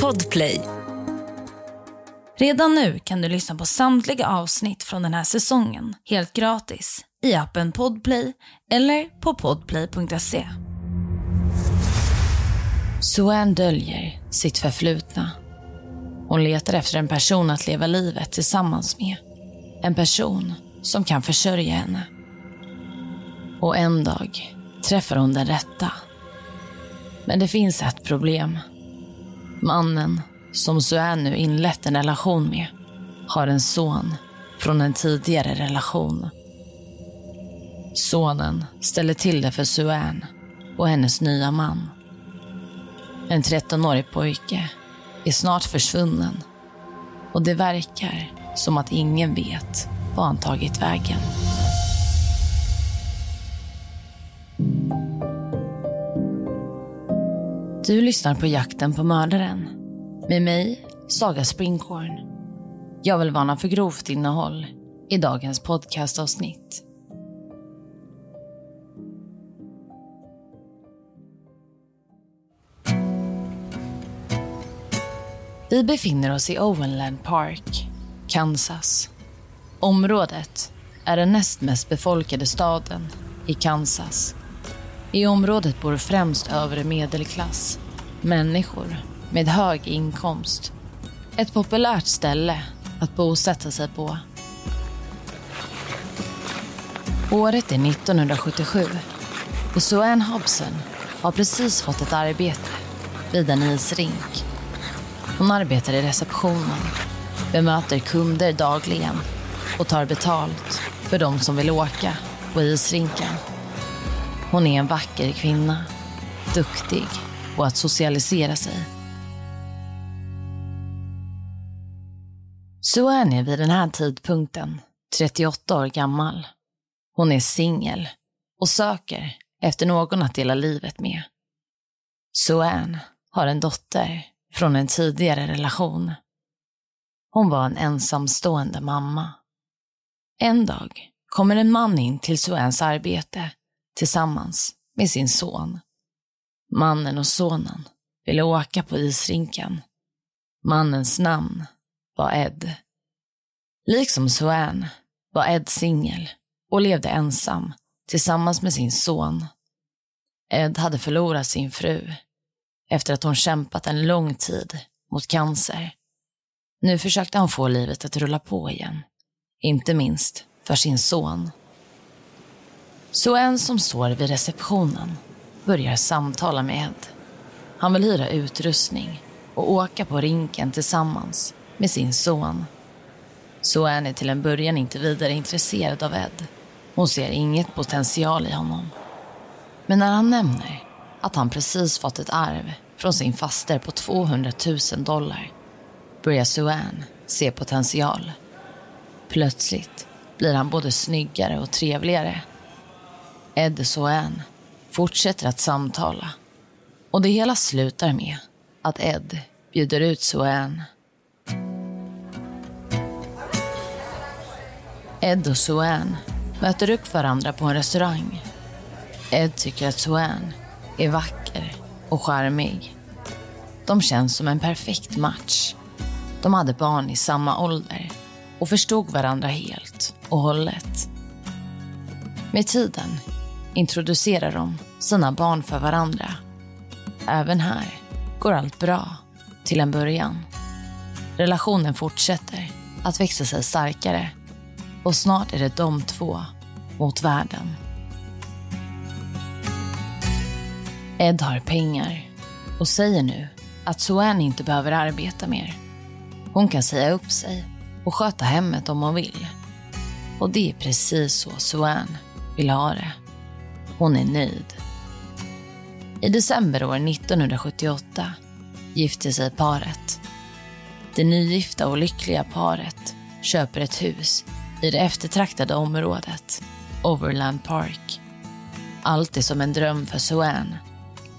Podplay. Redan nu kan du lyssna på samtliga avsnitt från den här säsongen helt gratis i appen Podplay eller på podplay.se. Suan döljer sitt förflutna. Hon letar efter en person att leva livet tillsammans med. En person som kan försörja henne. Och en dag träffar hon den rätta. Men det finns ett problem. Mannen som Suan nu inlett en relation med har en son från en tidigare relation. Sonen ställer till det för Suan och hennes nya man. En 13-årig pojke är snart försvunnen och det verkar som att ingen vet var han tagit vägen. Du lyssnar på Jakten på mördaren med mig, Saga Springhorn. Jag vill varna för grovt innehåll i dagens podcastavsnitt. Vi befinner oss i Owenland Park, Kansas. Området är den näst mest befolkade staden i Kansas. I området bor främst övre medelklass, människor med hög inkomst. Ett populärt ställe att bosätta sig på. Året är 1977 och Suanne Hobson har precis fått ett arbete vid en isrink. Hon arbetar i receptionen, bemöter kunder dagligen och tar betalt för de som vill åka på isrinken. Hon är en vacker kvinna, duktig på att socialisera sig. Suanne är vid den här tidpunkten 38 år gammal. Hon är singel och söker efter någon att dela livet med. Suan har en dotter från en tidigare relation. Hon var en ensamstående mamma. En dag kommer en man in till Suans arbete tillsammans med sin son. Mannen och sonen ville åka på isrinken. Mannens namn var Ed. Liksom Suan var Ed singel och levde ensam tillsammans med sin son. Ed hade förlorat sin fru efter att hon kämpat en lång tid mot cancer. Nu försökte han få livet att rulla på igen. Inte minst för sin son. Så en som står vid receptionen börjar samtala med Ed. Han vill hyra utrustning och åka på rinken tillsammans med sin son. Så är till en början inte vidare intresserad av Ed. Hon ser inget potential i honom. Men när han nämner att han precis fått ett arv från sin faster på 200 000 dollar börjar Suan se potential. Plötsligt blir han både snyggare och trevligare. Ed Suan fortsätter att samtala och det hela slutar med att Ed bjuder ut Suan. Ed och Suan möter upp varandra på en restaurang. Ed tycker att Suan är vacker och charmig. De känns som en perfekt match. De hade barn i samma ålder och förstod varandra helt och hållet. Med tiden introducerar de sina barn för varandra. Även här går allt bra till en början. Relationen fortsätter att växa sig starkare och snart är det de två mot världen. Ed har pengar och säger nu att Suan inte behöver arbeta mer. Hon kan säga upp sig och sköta hemmet om hon vill. Och det är precis så Suan vill ha det. Hon är nöjd. I december år 1978 gifter sig paret. Det nygifta och lyckliga paret köper ett hus i det eftertraktade området, Overland Park. Allt är som en dröm för Suan.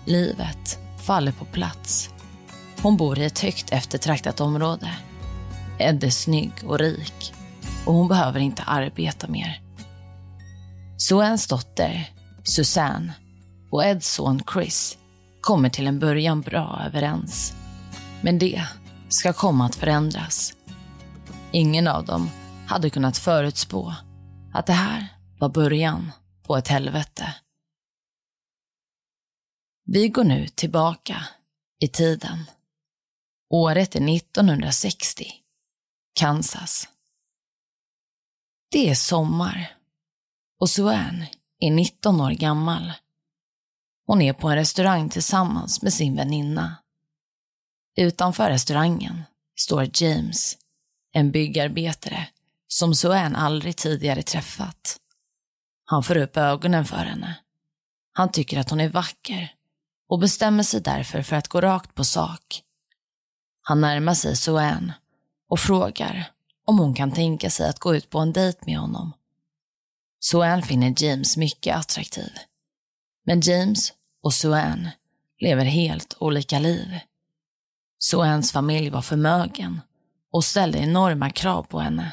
Livet faller på plats. Hon bor i ett högt eftertraktat område. Ed är snygg och rik och hon behöver inte arbeta mer. Suans dotter, Susanne, och Eds son Chris kommer till en början bra överens. Men det ska komma att förändras. Ingen av dem hade kunnat förutspå att det här var början på ett helvete. Vi går nu tillbaka i tiden. Året är 1960. Kansas. Det är sommar och Suanne är 19 år gammal. Hon är på en restaurang tillsammans med sin väninna. Utanför restaurangen står James, en byggarbetare som Suan aldrig tidigare träffat. Han får upp ögonen för henne. Han tycker att hon är vacker och bestämmer sig därför för att gå rakt på sak. Han närmar sig Suan och frågar om hon kan tänka sig att gå ut på en dejt med honom. Suan finner James mycket attraktiv. Men James och Suan lever helt olika liv. Suans familj var förmögen och ställde enorma krav på henne.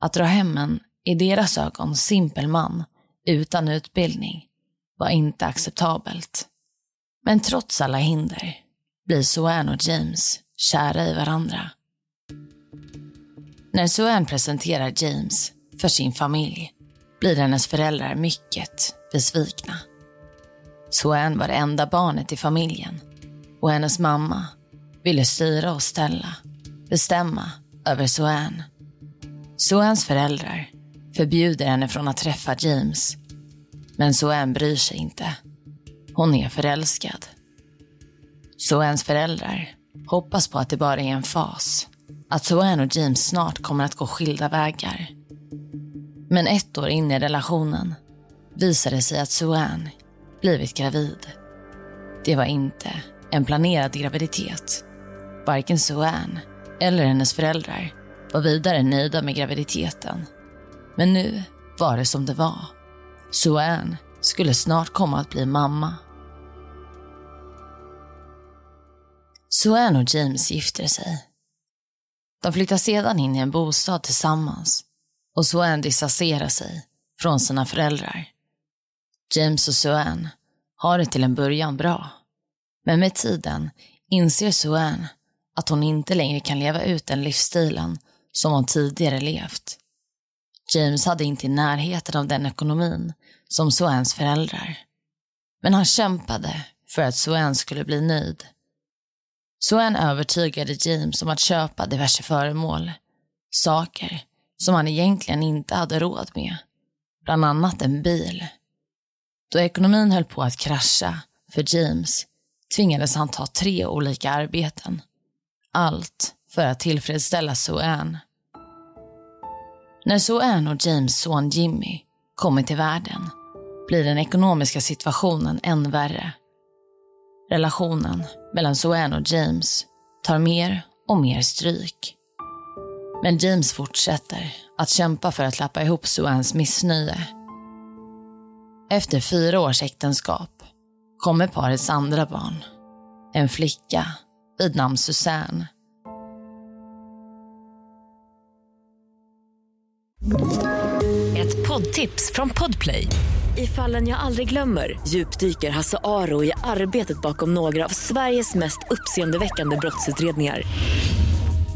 Att dra hem en, i deras ögon, simpel man utan utbildning var inte acceptabelt. Men trots alla hinder blir Suan och James kära i varandra. När Suan presenterar James för sin familj blir hennes föräldrar mycket besvikna. Suan var det enda barnet i familjen och hennes mamma ville styra och ställa, bestämma över Suan. Suans föräldrar förbjuder henne från att träffa James. Men Suan bryr sig inte. Hon är förälskad. Suans föräldrar hoppas på att det bara är en fas. Att Suan och James snart kommer att gå skilda vägar. Men ett år in i relationen visar det sig att Suan blivit gravid. Det var inte en planerad graviditet. Varken Suan eller hennes föräldrar var vidare nöjda med graviditeten. Men nu var det som det var. Suan skulle snart komma att bli mamma. Suan och James gifter sig. De flyttar sedan in i en bostad tillsammans och Suan distanserar sig från sina föräldrar. James och Suan har det till en början bra. Men med tiden inser Suan att hon inte längre kan leva ut den livsstilen som hon tidigare levt. James hade inte i närheten av den ekonomin som Suans föräldrar. Men han kämpade för att Suan skulle bli nöjd. Suan övertygade James om att köpa diverse föremål. Saker som han egentligen inte hade råd med. Bland annat en bil. Då ekonomin höll på att krascha för James tvingades han ta tre olika arbeten. Allt för att tillfredsställa Suan. När Suan och James son Jimmy kommer till världen blir den ekonomiska situationen än värre. Relationen mellan Suan och James tar mer och mer stryk. Men James fortsätter att kämpa för att lappa ihop Suans missnöje. Efter fyra års äktenskap kommer parets andra barn. En flicka vid namn Susanne. Ett poddtips från Podplay. I fallen jag aldrig glömmer djupdyker Hasse Aro i arbetet bakom några av Sveriges mest uppseendeväckande brottsutredningar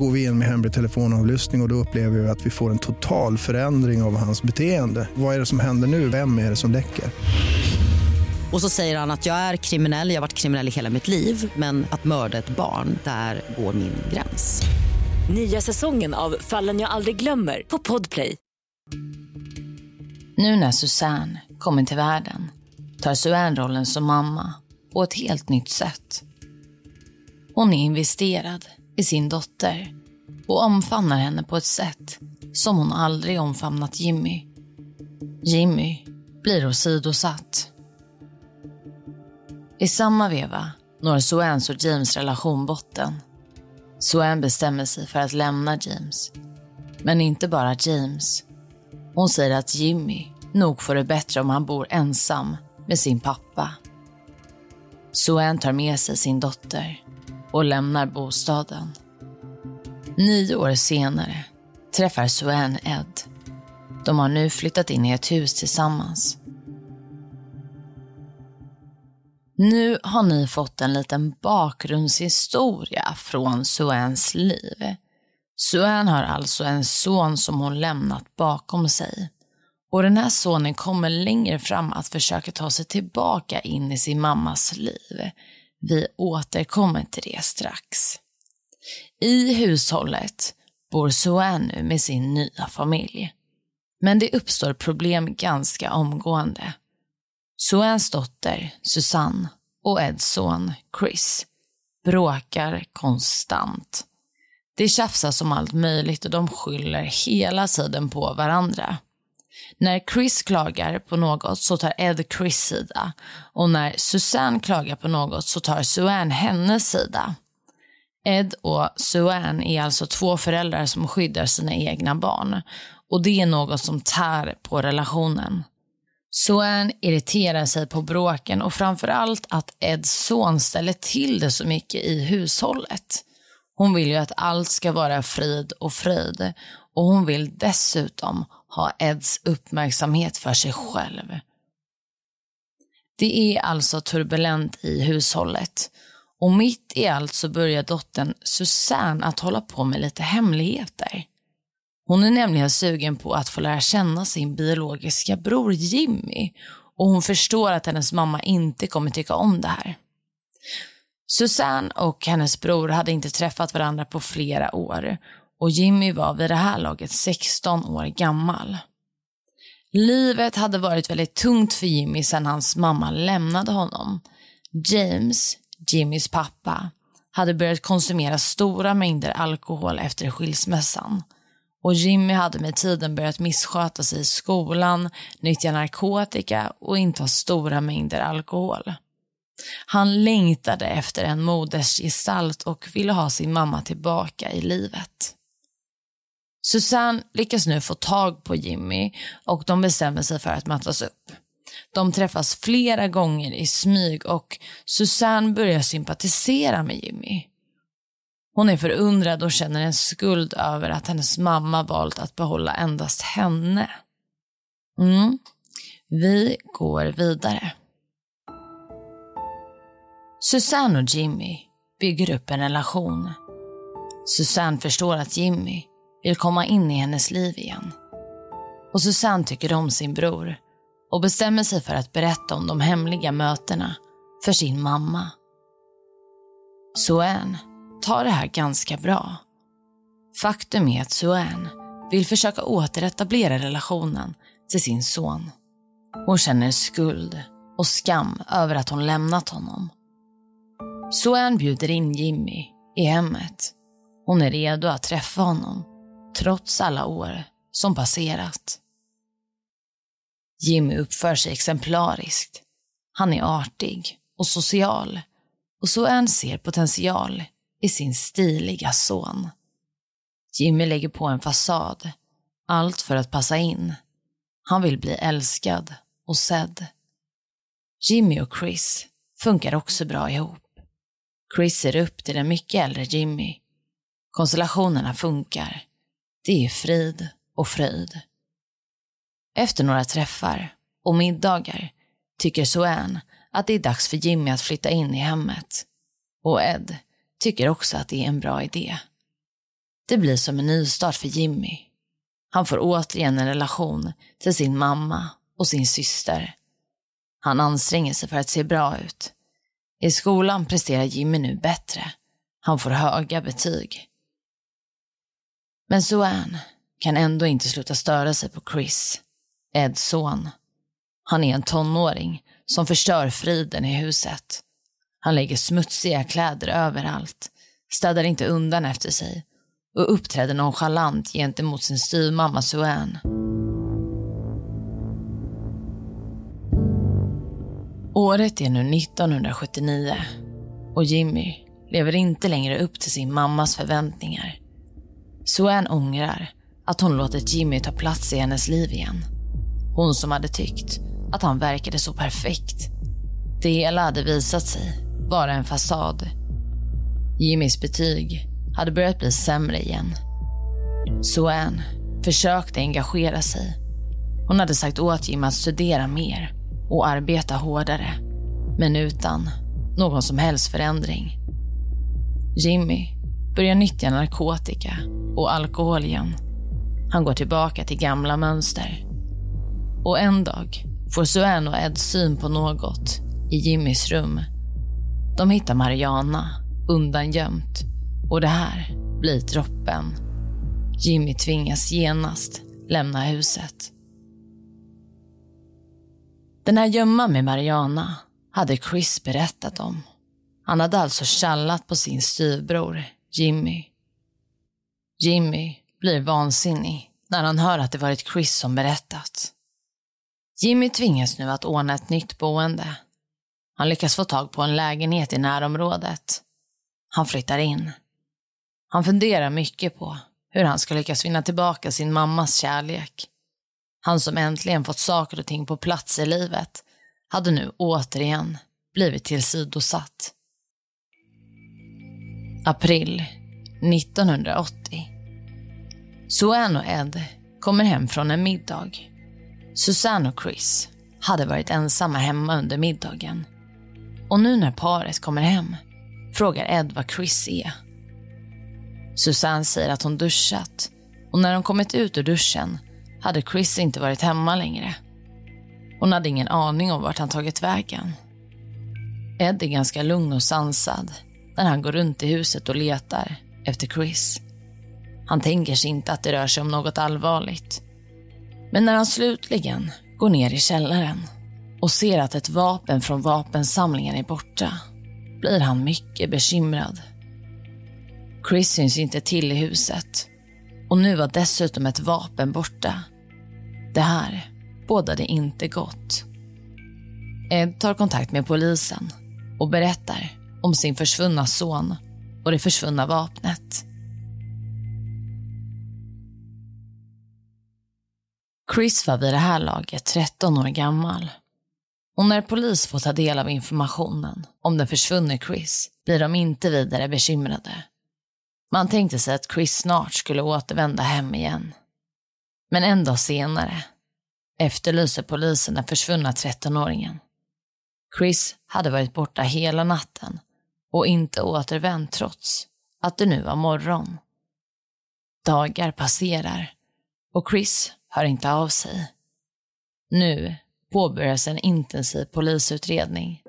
går vi in med hemlig telefonavlyssning och, och då upplever vi att vi får en total förändring av hans beteende. Vad är det som händer nu? Vem är det som läcker? Och så säger han att jag är kriminell, jag har varit kriminell i hela mitt liv men att mörda ett barn, där går min gräns. Nya säsongen av Fallen jag aldrig glömmer på Podplay. Nu när Susanne kommer till världen tar Susanne rollen som mamma på ett helt nytt sätt. Hon är investerad i sin dotter och omfamnar henne på ett sätt som hon aldrig omfamnat Jimmy. Jimmy blir åsidosatt. I samma veva når Suans och James relation botten. Suan bestämmer sig för att lämna James. Men inte bara James. Hon säger att Jimmy nog får det bättre om han bor ensam med sin pappa. Suan tar med sig sin dotter och lämnar bostaden. Nio år senare träffar Suan Ed. De har nu flyttat in i ett hus tillsammans. Nu har ni fått en liten bakgrundshistoria från Suens liv. Suen har alltså en son som hon lämnat bakom sig. Och den här sonen kommer längre fram att försöka ta sig tillbaka in i sin mammas liv. Vi återkommer till det strax. I hushållet bor Suen nu med sin nya familj. Men det uppstår problem ganska omgående. Suans dotter Susanne och Eds son Chris bråkar konstant. Det tjafsas om allt möjligt och de skyller hela tiden på varandra. När Chris klagar på något så tar Ed Chris sida och när Susanne klagar på något så tar Suanne hennes sida. Ed och Suanne är alltså två föräldrar som skyddar sina egna barn och det är något som tär på relationen. Suanne irriterar sig på bråken och framförallt att Eds son ställer till det så mycket i hushållet. Hon vill ju att allt ska vara frid och fröjd och hon vill dessutom ha Eds uppmärksamhet för sig själv. Det är alltså turbulent i hushållet och mitt i allt så börjar dottern Susanne att hålla på med lite hemligheter. Hon är nämligen sugen på att få lära känna sin biologiska bror Jimmy och hon förstår att hennes mamma inte kommer tycka om det här. Susanne och hennes bror hade inte träffat varandra på flera år och Jimmy var vid det här laget 16 år gammal. Livet hade varit väldigt tungt för Jimmy sedan hans mamma lämnade honom. James, Jimmys pappa, hade börjat konsumera stora mängder alkohol efter skilsmässan. Och Jimmy hade med tiden börjat missköta sig i skolan, nyttja narkotika och inta stora mängder alkohol. Han längtade efter en modersgestalt och ville ha sin mamma tillbaka i livet. Susanne lyckas nu få tag på Jimmy och de bestämmer sig för att mötas upp. De träffas flera gånger i smyg och Susanne börjar sympatisera med Jimmy. Hon är förundrad och känner en skuld över att hennes mamma valt att behålla endast henne. Mm. Vi går vidare. Susanne och Jimmy bygger upp en relation. Susanne förstår att Jimmy vill komma in i hennes liv igen. Och Susanne tycker om sin bror och bestämmer sig för att berätta om de hemliga mötena för sin mamma. Suanne tar det här ganska bra. Faktum är att Suanne vill försöka återetablera relationen till sin son. Hon känner skuld och skam över att hon lämnat honom. Suanne bjuder in Jimmy i hemmet. Hon är redo att träffa honom trots alla år som passerat. Jimmy uppför sig exemplariskt. Han är artig och social och Suanne ser potential i sin stiliga son. Jimmy lägger på en fasad, allt för att passa in. Han vill bli älskad och sedd. Jimmy och Chris funkar också bra ihop. Chris ser upp till den mycket äldre Jimmy. Konstellationerna funkar. Det är frid och fröjd. Efter några träffar och middagar tycker Suan att det är dags för Jimmy att flytta in i hemmet. Och Ed tycker också att det är en bra idé. Det blir som en nystart för Jimmy. Han får återigen en relation till sin mamma och sin syster. Han anstränger sig för att se bra ut. I skolan presterar Jimmy nu bättre. Han får höga betyg. Men Suan kan ändå inte sluta störa sig på Chris, Eds son. Han är en tonåring som förstör friden i huset. Han lägger smutsiga kläder överallt, städar inte undan efter sig och uppträder nonchalant gentemot sin styvmamma Suan. Året är nu 1979 och Jimmy lever inte längre upp till sin mammas förväntningar. Suan ångrar att hon låtit Jimmy ta plats i hennes liv igen. Hon som hade tyckt att han verkade så perfekt. Det hela hade visat sig vara en fasad. Jimmys betyg hade börjat bli sämre igen. Suan försökte engagera sig. Hon hade sagt åt Jimmy att studera mer och arbeta hårdare. Men utan någon som helst förändring. Jimmy börjar nyttja narkotika och alkohol igen. Han går tillbaka till gamla mönster. Och en dag får Suen och Ed syn på något i Jimmys rum. De hittar Mariana undangömt och det här blir droppen. Jimmy tvingas genast lämna huset. Den här gömman med Mariana hade Chris berättat om. Han hade alltså kallat på sin styvbror Jimmy. Jimmy blir vansinnig när han hör att det varit Chris som berättat. Jimmy tvingas nu att ordna ett nytt boende. Han lyckas få tag på en lägenhet i närområdet. Han flyttar in. Han funderar mycket på hur han ska lyckas vinna tillbaka sin mammas kärlek. Han som äntligen fått saker och ting på plats i livet hade nu återigen blivit tillsidosatt. April 1980. Suanne och Ed kommer hem från en middag. Susanne och Chris hade varit ensamma hemma under middagen. Och nu när paret kommer hem frågar Ed vad Chris är. Susanne säger att hon duschat och när de kommit ut ur duschen hade Chris inte varit hemma längre. Hon hade ingen aning om vart han tagit vägen. Ed är ganska lugn och sansad när han går runt i huset och letar efter Chris. Han tänker sig inte att det rör sig om något allvarligt. Men när han slutligen går ner i källaren och ser att ett vapen från vapensamlingen är borta blir han mycket bekymrad. Chris syns inte till i huset och nu var dessutom ett vapen borta. Det här bådade inte gott. Ed tar kontakt med polisen och berättar om sin försvunna son och det försvunna vapnet. Chris var vid det här laget 13 år gammal. Och när polis får ta del av informationen om den försvunne Chris blir de inte vidare bekymrade. Man tänkte sig att Chris snart skulle återvända hem igen. Men en dag senare efterlyser polisen den försvunna 13-åringen. Chris hade varit borta hela natten och inte återvänt trots att det nu var morgon. Dagar passerar och Chris hör inte av sig. Nu påbörjas en intensiv polisutredning.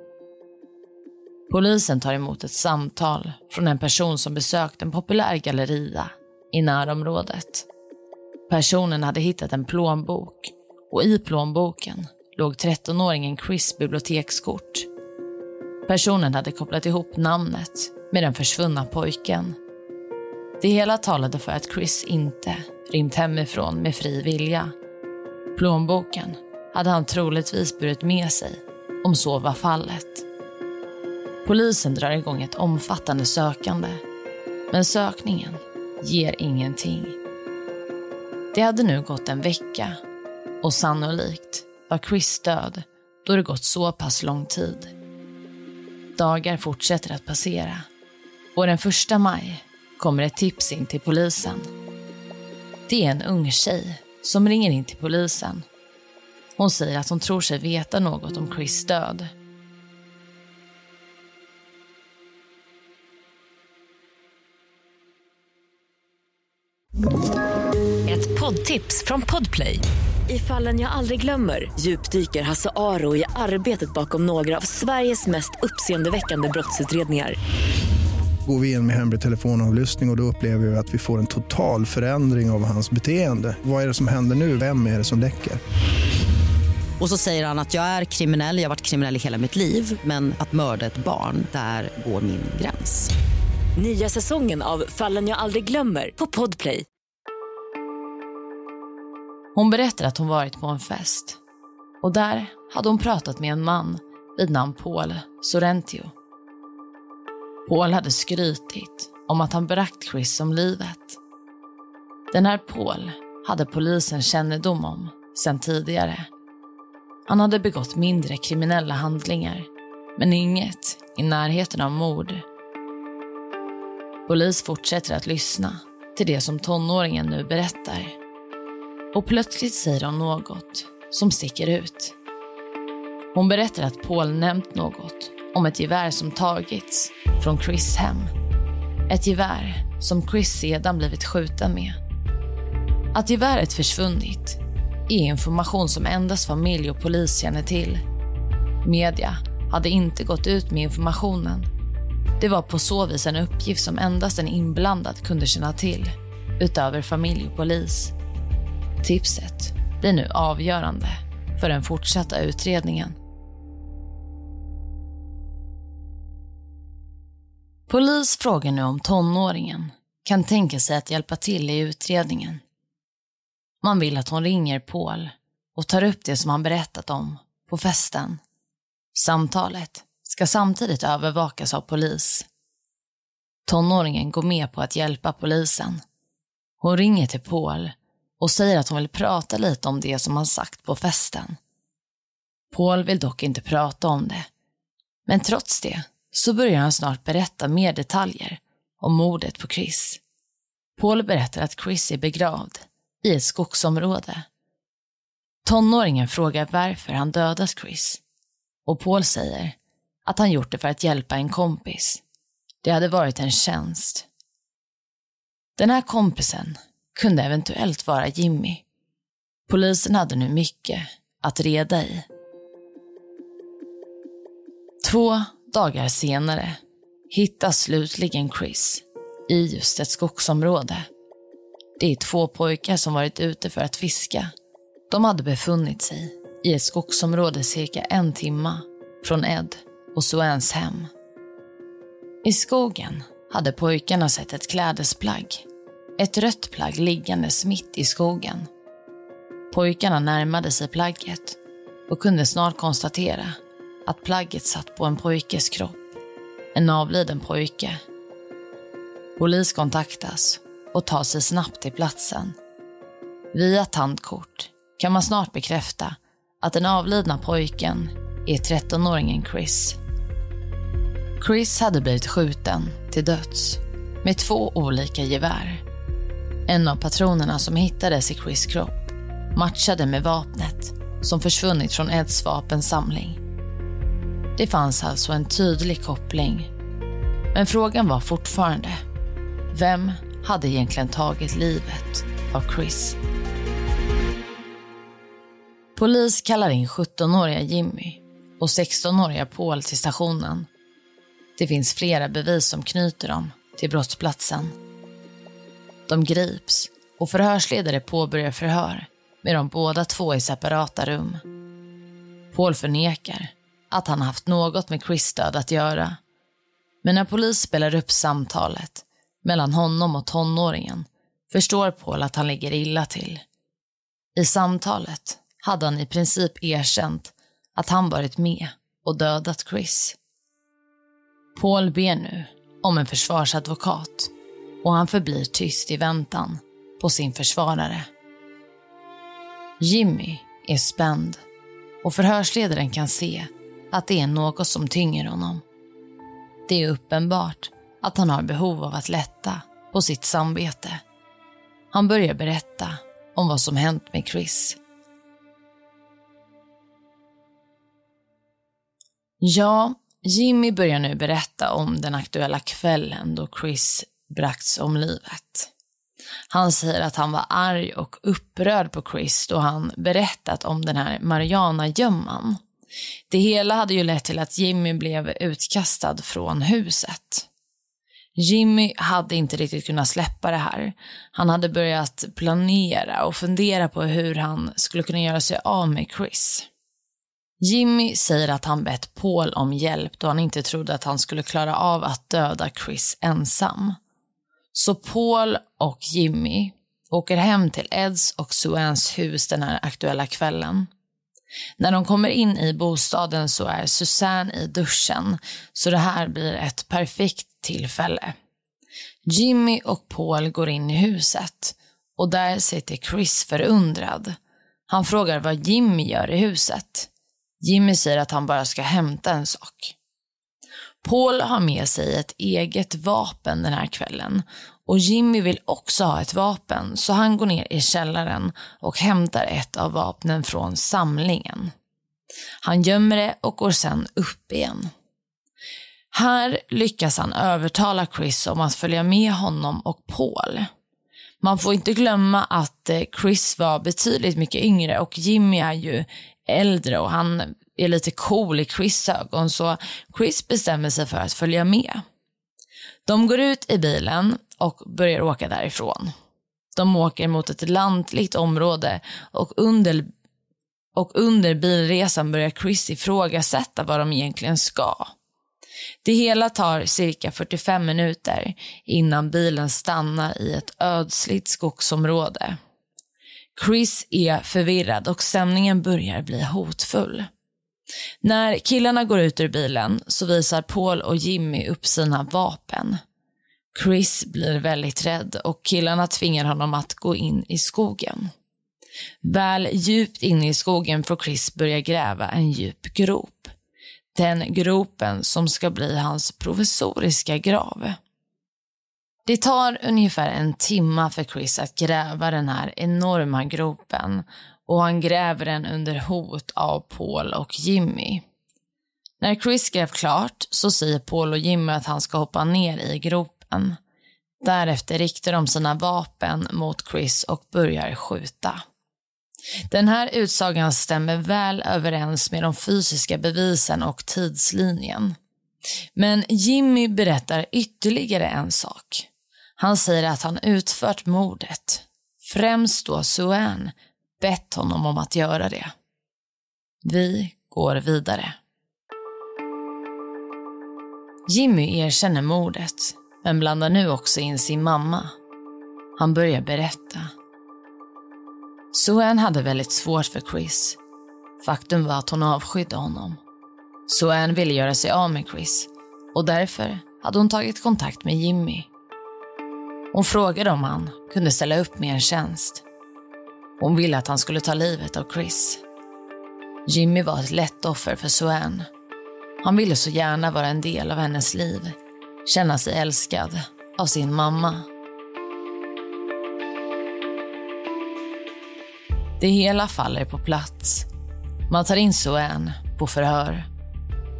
Polisen tar emot ett samtal från en person som besökt en populär galleria i närområdet. Personen hade hittat en plånbok och i plånboken låg 13-åringen Chris bibliotekskort. Personen hade kopplat ihop namnet med den försvunna pojken. Det hela talade för att Chris inte rymt hemifrån med fri vilja. Plånboken hade han troligtvis burit med sig om så var fallet. Polisen drar igång ett omfattande sökande, men sökningen ger ingenting. Det hade nu gått en vecka och sannolikt var Chris död då det gått så pass lång tid. Dagar fortsätter att passera och den första maj kommer ett tips in till polisen. Det är en ung tjej som ringer in till polisen. Hon säger att hon tror sig veta något om Chris död. Ett poddtips från Podplay. I fallen jag aldrig glömmer djupdyker Hasse Aro i arbetet bakom några av Sveriges mest uppseendeväckande brottsutredningar går vi in med hemlig telefonavlyssning och, och då upplever vi att vi får en total förändring av hans beteende. Vad är det som händer nu? Vem är det som läcker? Och så säger han att jag är kriminell, jag har varit kriminell i hela mitt liv men att mörda ett barn, där går min gräns. Nya säsongen av Fallen jag aldrig glömmer på Podplay. Hon berättar att hon varit på en fest och där hade hon pratat med en man vid namn Paul Sorrentio. Paul hade skrytit om att han bragt Chris om livet. Den här Paul hade polisen kännedom om sedan tidigare. Han hade begått mindre kriminella handlingar, men inget i närheten av mord. Polis fortsätter att lyssna till det som tonåringen nu berättar. Och plötsligt säger hon något som sticker ut. Hon berättar att Paul nämnt något om ett gevär som tagits från Chris hem. Ett gevär som Chris sedan blivit skjuten med. Att geväret försvunnit är information som endast familj och polis känner till. Media hade inte gått ut med informationen. Det var på så vis en uppgift som endast en inblandad kunde känna till, utöver familj och polis. Tipset blir nu avgörande för den fortsatta utredningen. Polis frågar nu om tonåringen kan tänka sig att hjälpa till i utredningen. Man vill att hon ringer Paul och tar upp det som han berättat om på festen. Samtalet ska samtidigt övervakas av polis. Tonåringen går med på att hjälpa polisen. Hon ringer till Paul och säger att hon vill prata lite om det som han sagt på festen. Paul vill dock inte prata om det. Men trots det så börjar han snart berätta mer detaljer om mordet på Chris. Paul berättar att Chris är begravd i ett skogsområde. Tonåringen frågar varför han dödat Chris och Paul säger att han gjort det för att hjälpa en kompis. Det hade varit en tjänst. Den här kompisen kunde eventuellt vara Jimmy. Polisen hade nu mycket att reda i. Två dagar senare hittas slutligen Chris i just ett skogsområde. Det är två pojkar som varit ute för att fiska. De hade befunnit sig i ett skogsområde cirka en timma från Ed och Suans hem. I skogen hade pojkarna sett ett klädesplagg. Ett rött plagg liggandes mitt i skogen. Pojkarna närmade sig plagget och kunde snart konstatera att plagget satt på en pojkes kropp. En avliden pojke. Polis kontaktas och tar sig snabbt till platsen. Via tandkort kan man snart bekräfta att den avlidna pojken är 13-åringen Chris. Chris hade blivit skjuten till döds med två olika gevär. En av patronerna som hittades i Chris kropp matchade med vapnet som försvunnit från Eds vapensamling. Det fanns alltså en tydlig koppling. Men frågan var fortfarande, vem hade egentligen tagit livet av Chris? Polis kallar in 17-åriga Jimmy och 16-åriga Paul till stationen. Det finns flera bevis som knyter dem till brottsplatsen. De grips och förhörsledare påbörjar förhör med de båda två i separata rum. Paul förnekar att han haft något med Chris död att göra. Men när polis spelar upp samtalet mellan honom och tonåringen förstår Paul att han ligger illa till. I samtalet hade han i princip erkänt att han varit med och dödat Chris. Paul ber nu om en försvarsadvokat och han förblir tyst i väntan på sin försvarare. Jimmy är spänd och förhörsledaren kan se att det är något som tynger honom. Det är uppenbart att han har behov av att lätta på sitt samvete. Han börjar berätta om vad som hänt med Chris. Ja, Jimmy börjar nu berätta om den aktuella kvällen då Chris bragts om livet. Han säger att han var arg och upprörd på Chris då han berättat om den här Mariana-gömman. Det hela hade ju lett till att Jimmy blev utkastad från huset. Jimmy hade inte riktigt kunnat släppa det här. Han hade börjat planera och fundera på hur han skulle kunna göra sig av med Chris. Jimmy säger att han bett Paul om hjälp då han inte trodde att han skulle klara av att döda Chris ensam. Så Paul och Jimmy åker hem till Eds och Suans hus den här aktuella kvällen. När de kommer in i bostaden så är Susanne i duschen, så det här blir ett perfekt tillfälle. Jimmy och Paul går in i huset och där sitter Chris förundrad. Han frågar vad Jimmy gör i huset. Jimmy säger att han bara ska hämta en sak. Paul har med sig ett eget vapen den här kvällen och Jimmy vill också ha ett vapen så han går ner i källaren och hämtar ett av vapnen från samlingen. Han gömmer det och går sen upp igen. Här lyckas han övertala Chris om att följa med honom och Paul. Man får inte glömma att eh, Chris var betydligt mycket yngre och Jimmy är ju äldre och han är lite cool i Chris ögon så Chris bestämmer sig för att följa med. De går ut i bilen och börjar åka därifrån. De åker mot ett lantligt område och under, och under bilresan börjar Chris ifrågasätta vad de egentligen ska. Det hela tar cirka 45 minuter innan bilen stannar i ett ödsligt skogsområde. Chris är förvirrad och stämningen börjar bli hotfull. När killarna går ut ur bilen så visar Paul och Jimmy upp sina vapen. Chris blir väldigt rädd och killarna tvingar honom att gå in i skogen. Väl djupt inne i skogen får Chris börja gräva en djup grop. Den gropen som ska bli hans provisoriska grav. Det tar ungefär en timme för Chris att gräva den här enorma gropen och han gräver den under hot av Paul och Jimmy. När Chris grävt klart så säger Paul och Jimmy att han ska hoppa ner i gropen. Därefter riktar de sina vapen mot Chris och börjar skjuta. Den här utsagan stämmer väl överens med de fysiska bevisen och tidslinjen. Men Jimmy berättar ytterligare en sak. Han säger att han utfört mordet, främst då Suan, bett honom om att göra det. Vi går vidare. Jimmy erkänner mordet, men blandar nu också in sin mamma. Han börjar berätta. Suan hade väldigt svårt för Chris. Faktum var att hon avskydde honom. Suan ville göra sig av med Chris och därför hade hon tagit kontakt med Jimmy. Hon frågade om han kunde ställa upp med en tjänst. Hon ville att han skulle ta livet av Chris. Jimmy var ett lätt offer för Suan. Han ville så gärna vara en del av hennes liv, känna sig älskad av sin mamma. Det hela faller på plats. Man tar in Suan på förhör.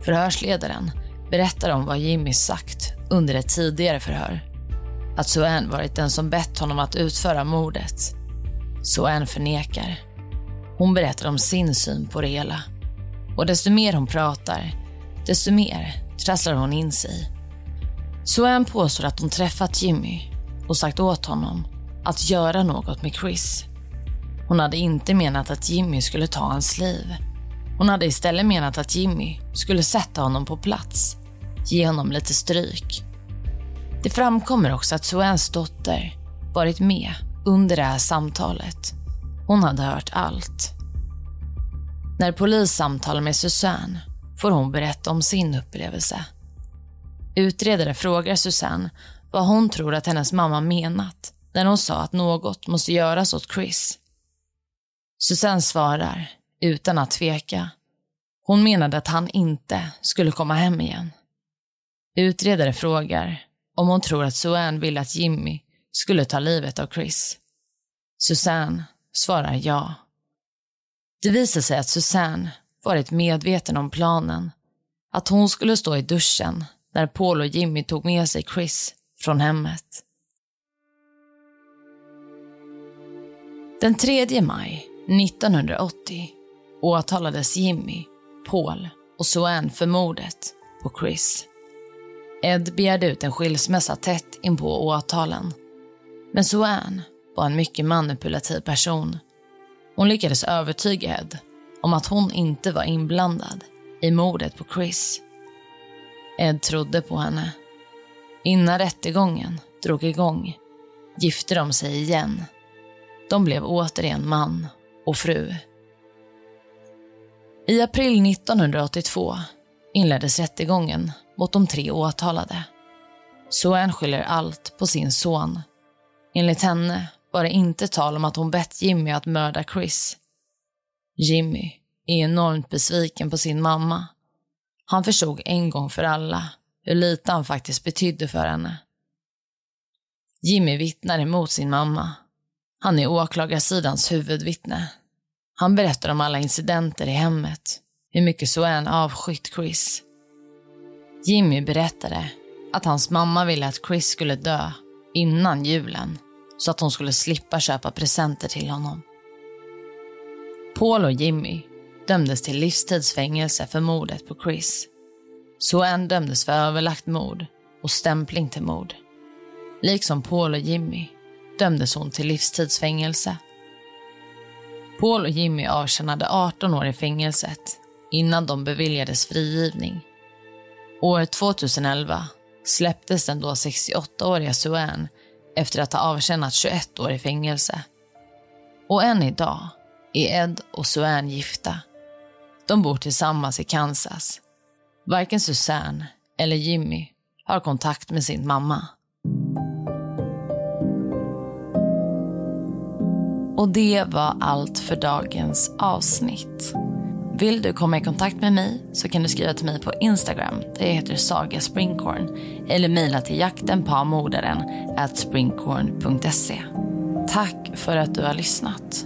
Förhörsledaren berättar om vad Jimmy sagt under ett tidigare förhör. Att Suan varit den som bett honom att utföra mordet. Suan förnekar. Hon berättar om sin syn på det hela. Och desto mer hon pratar, desto mer trasslar hon in sig. Suan påstår att hon träffat Jimmy och sagt åt honom att göra något med Chris. Hon hade inte menat att Jimmy skulle ta hans liv. Hon hade istället menat att Jimmy skulle sätta honom på plats, ge honom lite stryk. Det framkommer också att Suans dotter varit med under det här samtalet. Hon hade hört allt. När polis samtalar med Susanne får hon berätta om sin upplevelse. Utredare frågar Susanne vad hon tror att hennes mamma menat när hon sa att något måste göras åt Chris. Susanne svarar, utan att tveka. Hon menade att han inte skulle komma hem igen. Utredare frågar om hon tror att Suanne ville att Jimmy skulle ta livet av Chris. Susanne svarar ja. Det visar sig att Susanne varit medveten om planen. Att hon skulle stå i duschen när Paul och Jimmy tog med sig Chris från hemmet. Den 3 maj 1980 åtalades Jimmy, Paul och Suanne för mordet på Chris. Ed begärde ut en skilsmässa tätt inpå åtalen. Men Suanne var en mycket manipulativ person. Hon lyckades övertyga Ed om att hon inte var inblandad i mordet på Chris. Ed trodde på henne. Innan rättegången drog igång gifte de sig igen. De blev återigen man och fru. I april 1982 inleddes rättegången mot de tre åtalade. Suanne skyller allt på sin son. Enligt henne var det inte tal om att hon bett Jimmy att mörda Chris. Jimmy är enormt besviken på sin mamma. Han förstod en gång för alla hur lite han faktiskt betydde för henne. Jimmy vittnar emot sin mamma. Han är åklagarsidans huvudvittne. Han berättar om alla incidenter i hemmet, hur mycket Suan avskytt Chris. Jimmy berättade att hans mamma ville att Chris skulle dö innan julen så att hon skulle slippa köpa presenter till honom. Paul och Jimmy dömdes till livstidsfängelse för mordet på Chris. Suan dömdes för överlagt mord och stämpling till mord. Liksom Paul och Jimmy dömdes hon till livstidsfängelse. Paul och Jimmy avtjänade 18 år i fängelset innan de beviljades frigivning. År 2011 släpptes den då 68-åriga Suan efter att ha avtjänat 21 år i fängelse. Och än idag är Ed och Suan gifta. De bor tillsammans i Kansas. Varken Susanne eller Jimmy har kontakt med sin mamma. Och det var allt för dagens avsnitt. Vill du komma i kontakt med mig så kan du skriva till mig på Instagram där jag heter Saga Springkorn eller mejla till jaktenpamordaren at springkorn.se. Tack för att du har lyssnat.